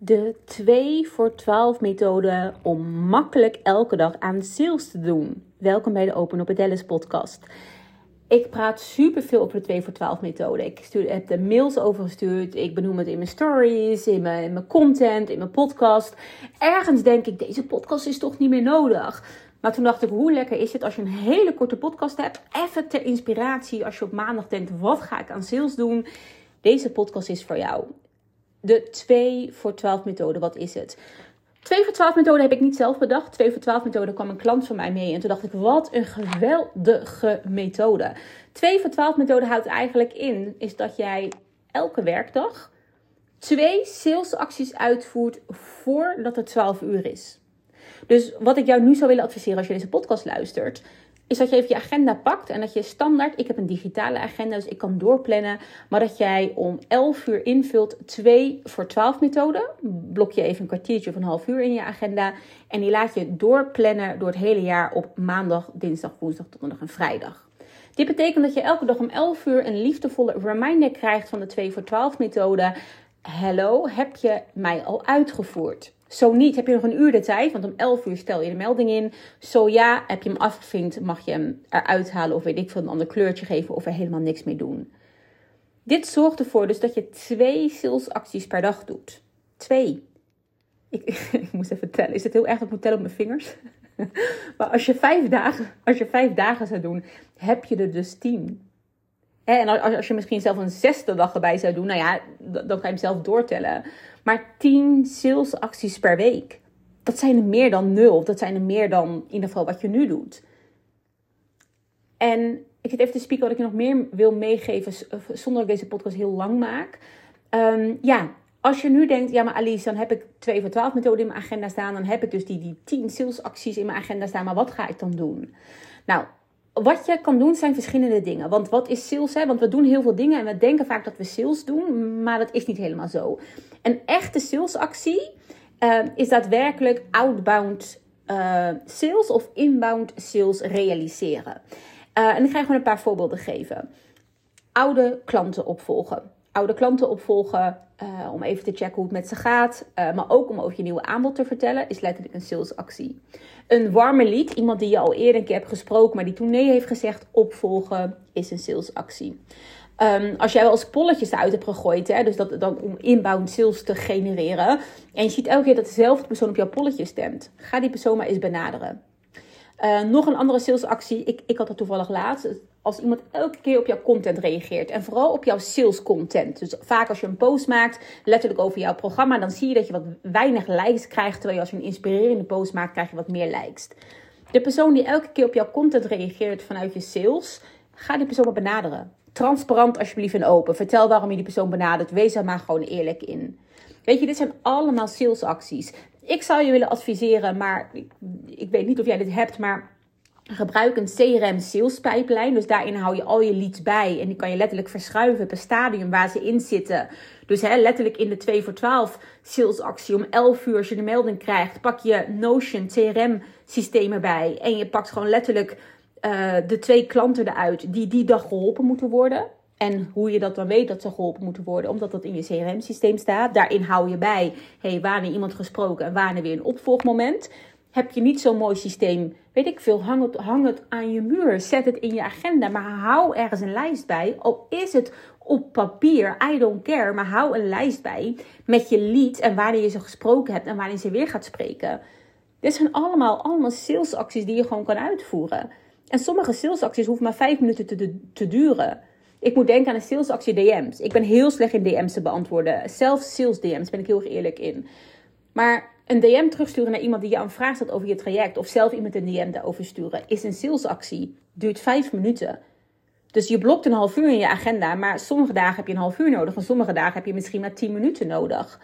De 2 voor 12 methode om makkelijk elke dag aan sales te doen. Welkom bij de Open Up Dallas podcast. Ik praat super veel over de 2 voor 12 methode. Ik stuur, heb de mails overgestuurd. Ik benoem het in mijn stories, in mijn content, in mijn podcast. Ergens denk ik, deze podcast is toch niet meer nodig. Maar toen dacht ik, hoe lekker is het als je een hele korte podcast hebt. Even ter inspiratie als je op maandag denkt, wat ga ik aan sales doen? Deze podcast is voor jou de 2 voor 12 methode. Wat is het? 2 voor 12 methode heb ik niet zelf bedacht. 2 voor 12 methode kwam een klant van mij mee. En toen dacht ik, wat een geweldige methode. 2 voor 12 methode houdt eigenlijk in, is dat jij elke werkdag twee salesacties uitvoert voordat het 12 uur is. Dus wat ik jou nu zou willen adviseren als je deze podcast luistert, is dat je even je agenda pakt en dat je standaard, ik heb een digitale agenda, dus ik kan doorplannen, maar dat jij om 11 uur invult 2 voor 12 methode. Blok je even een kwartiertje of een half uur in je agenda en die laat je doorplannen door het hele jaar op maandag, dinsdag, woensdag, donderdag en vrijdag. Dit betekent dat je elke dag om 11 uur een liefdevolle reminder krijgt van de 2 voor 12 methode. Hallo, heb je mij al uitgevoerd? Zo niet, heb je nog een uur de tijd, want om 11 uur stel je de melding in. Zo ja, heb je hem afgevinkt, mag je hem eruit halen of weet ik veel, een ander kleurtje geven of er helemaal niks mee doen. Dit zorgt ervoor dus dat je twee salesacties per dag doet. Twee. Ik, ik moest even tellen. Is het heel erg dat ik moet tellen op mijn vingers? maar als je vijf dagen, als je vijf dagen zou doen, heb je er dus tien. En als je misschien zelf een zesde dag erbij zou doen, nou ja, dan kan je hem zelf doortellen. Maar 10 salesacties per week. Dat zijn er meer dan nul. Dat zijn er meer dan in ieder geval wat je nu doet. En ik zit even te spieken wat ik je nog meer wil meegeven, zonder dat ik deze podcast heel lang maak. Ehm, ja, als je nu denkt, ja maar Alice, dan heb ik 2 voor 12 methode in mijn agenda staan. Dan heb ik dus die, die 10 salesacties in mijn agenda staan. Maar wat ga ik dan doen? Nou, wat je kan doen zijn verschillende dingen. Want wat is sales? Hè? Want we doen heel veel dingen en we denken vaak dat we sales doen, maar dat is niet helemaal zo. Een echte salesactie uh, is daadwerkelijk outbound uh, sales of inbound sales realiseren. Uh, en ik ga je gewoon een paar voorbeelden geven. Oude klanten opvolgen. Oude klanten opvolgen uh, om even te checken hoe het met ze gaat. Uh, maar ook om over je nieuwe aanbod te vertellen, is letterlijk een salesactie. Een warme lead, iemand die je al eerder een keer hebt gesproken, maar die toen nee heeft gezegd, opvolgen, is een salesactie. Um, als jij wel eens polletjes eruit hebt gegooid, hè, dus dat, dan om inbound sales te genereren. En je ziet elke keer dat dezelfde persoon op jouw polletje stemt. Ga die persoon maar eens benaderen. Uh, nog een andere salesactie. Ik, ik had dat toevallig laatst als iemand elke keer op jouw content reageert. En vooral op jouw sales content. Dus vaak als je een post maakt, letterlijk over jouw programma, dan zie je dat je wat weinig likes krijgt. Terwijl je als je een inspirerende post maakt, krijg je wat meer likes. De persoon die elke keer op jouw content reageert vanuit je sales, ga die persoon maar benaderen. Transparant alsjeblieft en open. Vertel waarom je die persoon benadert. Wees er maar gewoon eerlijk in. Weet je, dit zijn allemaal salesacties. Ik zou je willen adviseren, maar ik, weet niet of jij dit hebt, maar Gebruik een CRM sales. Dus daarin hou je al je leads bij. En die kan je letterlijk verschuiven per stadium waar ze in zitten. Dus hè, letterlijk in de 2 voor 12 salesactie om 11 uur als je de melding krijgt. Pak je Notion CRM systemen bij. En je pakt gewoon letterlijk uh, de twee klanten eruit die die dag geholpen moeten worden. En hoe je dat dan weet dat ze geholpen moeten worden, omdat dat in je CRM-systeem staat. Daarin hou je bij, hey, wanneer iemand gesproken en wanneer weer een opvolgmoment. Heb je niet zo'n mooi systeem, weet ik veel, hang het, aan je muur. Zet het in je agenda, maar hou ergens een lijst bij. Al is het op papier, I don't care, maar hou een lijst bij met je lead en wanneer je ze gesproken hebt en wanneer ze weer gaat spreken. Dit zijn allemaal, allemaal salesacties die je gewoon kan uitvoeren. En sommige salesacties hoeven maar vijf minuten te, te duren. Ik moet denken aan een salesactie DM's. Ik ben heel slecht in DM's te beantwoorden. Zelf sales DM's ben ik heel erg eerlijk in. Maar een DM terugsturen naar iemand die je een vraag stelt over je traject, of zelf iemand een DM daarover sturen, is een salesactie. Duurt vijf minuten. Dus je blokt een half uur in je agenda, maar sommige dagen heb je een half uur nodig, en sommige dagen heb je misschien maar 10 minuten nodig.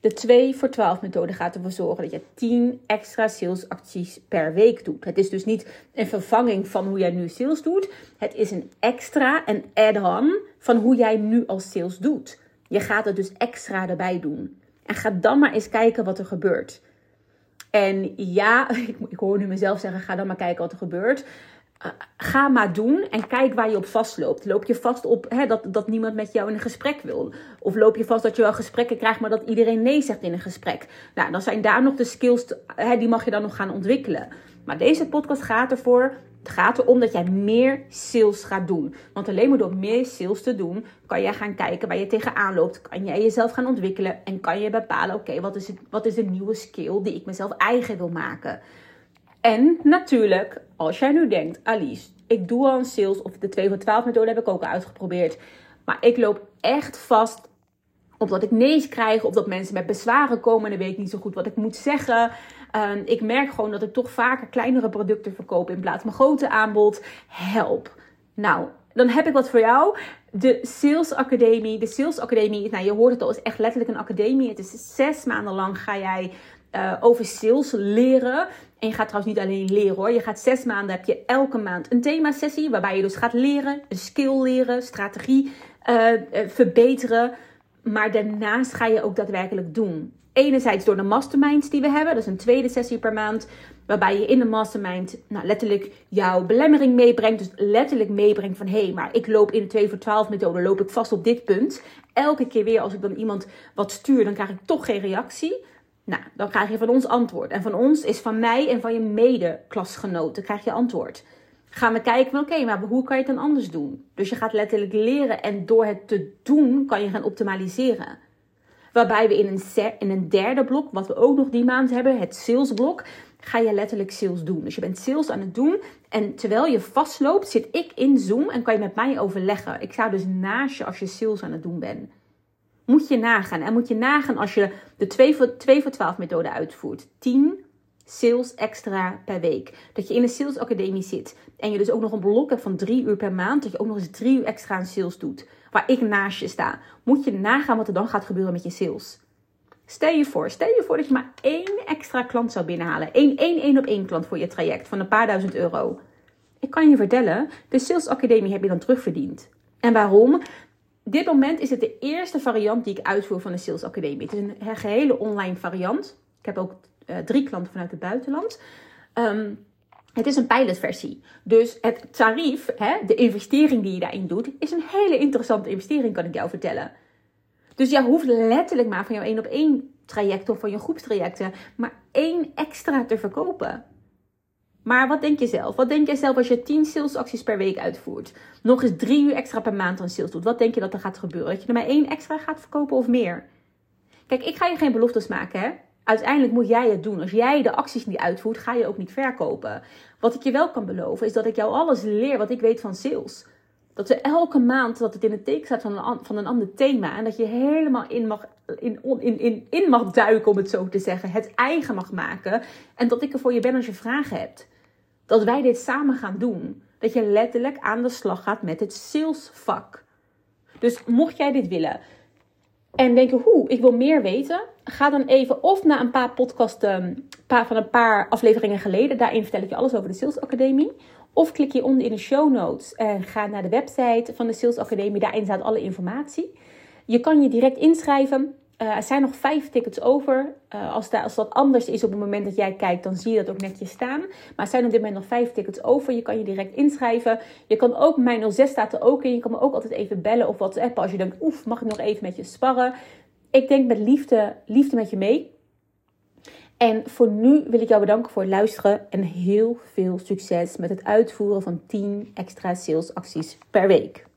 De 2 voor 12 methode gaat ervoor zorgen dat je 10 extra salesacties per week doet. Het is dus niet een vervanging van hoe jij nu sales doet. Het is een extra, een add-on van hoe jij nu als sales doet. Je gaat het dus extra erbij doen. En ga dan maar eens kijken wat er gebeurt. En ja, ik, ik hoor nu mezelf zeggen: ga dan maar kijken wat er gebeurt. Ga maar doen en kijk waar je op vastloopt. Loop je vast op hè, dat, dat niemand met jou in een gesprek wil? Of loop je vast dat je wel gesprekken krijgt, maar dat iedereen nee zegt in een gesprek? Nou, dan zijn daar nog de skills, hè, die mag je dan nog gaan ontwikkelen. Maar deze podcast gaat ervoor het gaat erom dat jij meer sales gaat doen. Want alleen maar door meer sales te doen, kan jij gaan kijken waar je tegenaan loopt. Kan jij jezelf gaan ontwikkelen en kan je bepalen: oké, wat is wat is de nieuwe skill die ik mezelf eigen wil maken? En natuurlijk, als jij nu denkt, Alice, ik doe al een sales of de 2 voor 12 methode heb ik ook al uitgeprobeerd. Maar ik loop echt vast op dat ik nee's krijg of dat mensen met bezwaren komen en dan weet ik niet zo goed wat ik moet zeggen. Ehm, ik merk gewoon dat ik toch vaker kleinere producten verkoop in plaats van grote aanbod. Help. Nou, dan heb ik wat voor jou. De Sales Academie. De Sales Academie, nou je hoort het al, is echt letterlijk een academie. Het is zes maanden lang ga jij uh, over sales leren. En je gaat trouwens niet alleen leren hoor. Je gaat zes maanden, heb je elke maand een themasessie. Waarbij je dus gaat leren, een skill leren, strategie uh, verbeteren. Maar daarnaast ga je ook daadwerkelijk doen. Enerzijds door de masterminds die we hebben. Dat is een tweede sessie per maand. Waarbij je in de mastermind nou, letterlijk jouw belemmering meebrengt. Dus letterlijk meebrengt van hé, hey, maar ik loop in de 2 voor 12 methode, loop ik vast op dit punt. Elke keer weer als ik dan iemand wat stuur, dan krijg ik toch geen reactie. Nou, dan krijg je van ons antwoord. En van ons is van mij en van je mede-klasgenoten krijg je antwoord. Gaan we kijken van oké, maar hoe kan je het dan anders doen? Dus je gaat letterlijk leren en door het te doen kan je gaan optimaliseren. Waarbij we in een, in een derde blok, wat we ook nog die maand hebben, het salesblok, ga je letterlijk sales doen. Dus je bent sales aan het doen en terwijl je vastloopt, zit ik in Zoom en kan je met mij overleggen. Ik sta dus naast je als je sales aan het doen bent. Moet je nagaan. En moet je nagaan als je de 2 voor, 2 voor 12 methode uitvoert. 10 sales extra per week. Dat je in een sales academie zit. En je dus ook nog een blok hebt van 3 uur per maand. Dat je ook nog eens 3 uur extra aan sales doet waar ik naast je sta. Moet je nagaan wat er dan gaat gebeuren met je sales. Stel je voor, stel je voor dat je maar één extra klant zou binnenhalen. Eén één, één op één klant voor je traject van een paar duizend euro. Ik kan je vertellen, de Sales Academie heb je dan terugverdiend. En waarom? Dit moment is het de eerste variant die ik uitvoer van de Sales Academie. Het is een gehele online variant. Ik heb ook uh, drie klanten vanuit het buitenland. Um, het is een pilotversie. Dus het tarief, hè, de investering die je daarin doet, is een hele interessante investering, kan ik jou vertellen. Dus jij hoeft letterlijk maar van jouw één op één traject of van je groepstrajecten maar één extra te verkopen. Maar wat denk je zelf? Wat denk jij zelf als je 10 salesacties per week uitvoert? Nog eens drie uur extra per maand aan sales doet. Wat denk je dat er gaat gebeuren? Dat je er maar één extra gaat verkopen of meer? Kijk, ik ga je geen beloftes maken, hè? Uiteindelijk moet jij het doen. Als jij de acties niet uitvoert, ga je ook niet verkopen. Wat ik je wel kan beloven, is dat ik jou alles leer wat ik weet van sales. Dat we elke maand dat het in het teken staat van een, van een ander thema. En dat je helemaal in mag, in, in, in, in mag duiken, om het zo te zeggen. Het eigen mag maken. En dat ik er voor je ben als je vragen hebt. Dat wij dit samen gaan doen. Dat je letterlijk aan de slag gaat met het salesvak. Dus mocht jij dit willen, en denken, hoe, ik wil meer weten. Ga dan even of naar een paar podcasten paar, van een paar afleveringen geleden. Daarin vertel ik je alles over de Sales Academie. Of klik je onder in de show notes en ga naar de website van de Sales Academie. Daarin staat alle informatie. Je kan je direct inschrijven. Uh, er zijn nog vijf tickets over. Uh, als, als, dat anders is op het moment dat jij kijkt, dan zie je dat ook netjes staan. Maar er zijn op dit moment nog vijf tickets over. Je kan je direct inschrijven. Je kan ook, mijn 06 staat er ook in. Je kan me ook altijd even bellen of WhatsAppen als je denkt, oef, mag ik nog even met je sparren? Ik denk met liefde, liefde met je mee. En voor nu wil ik jou bedanken voor het luisteren en heel veel succes met het uitvoeren van 10 extra salesacties per week.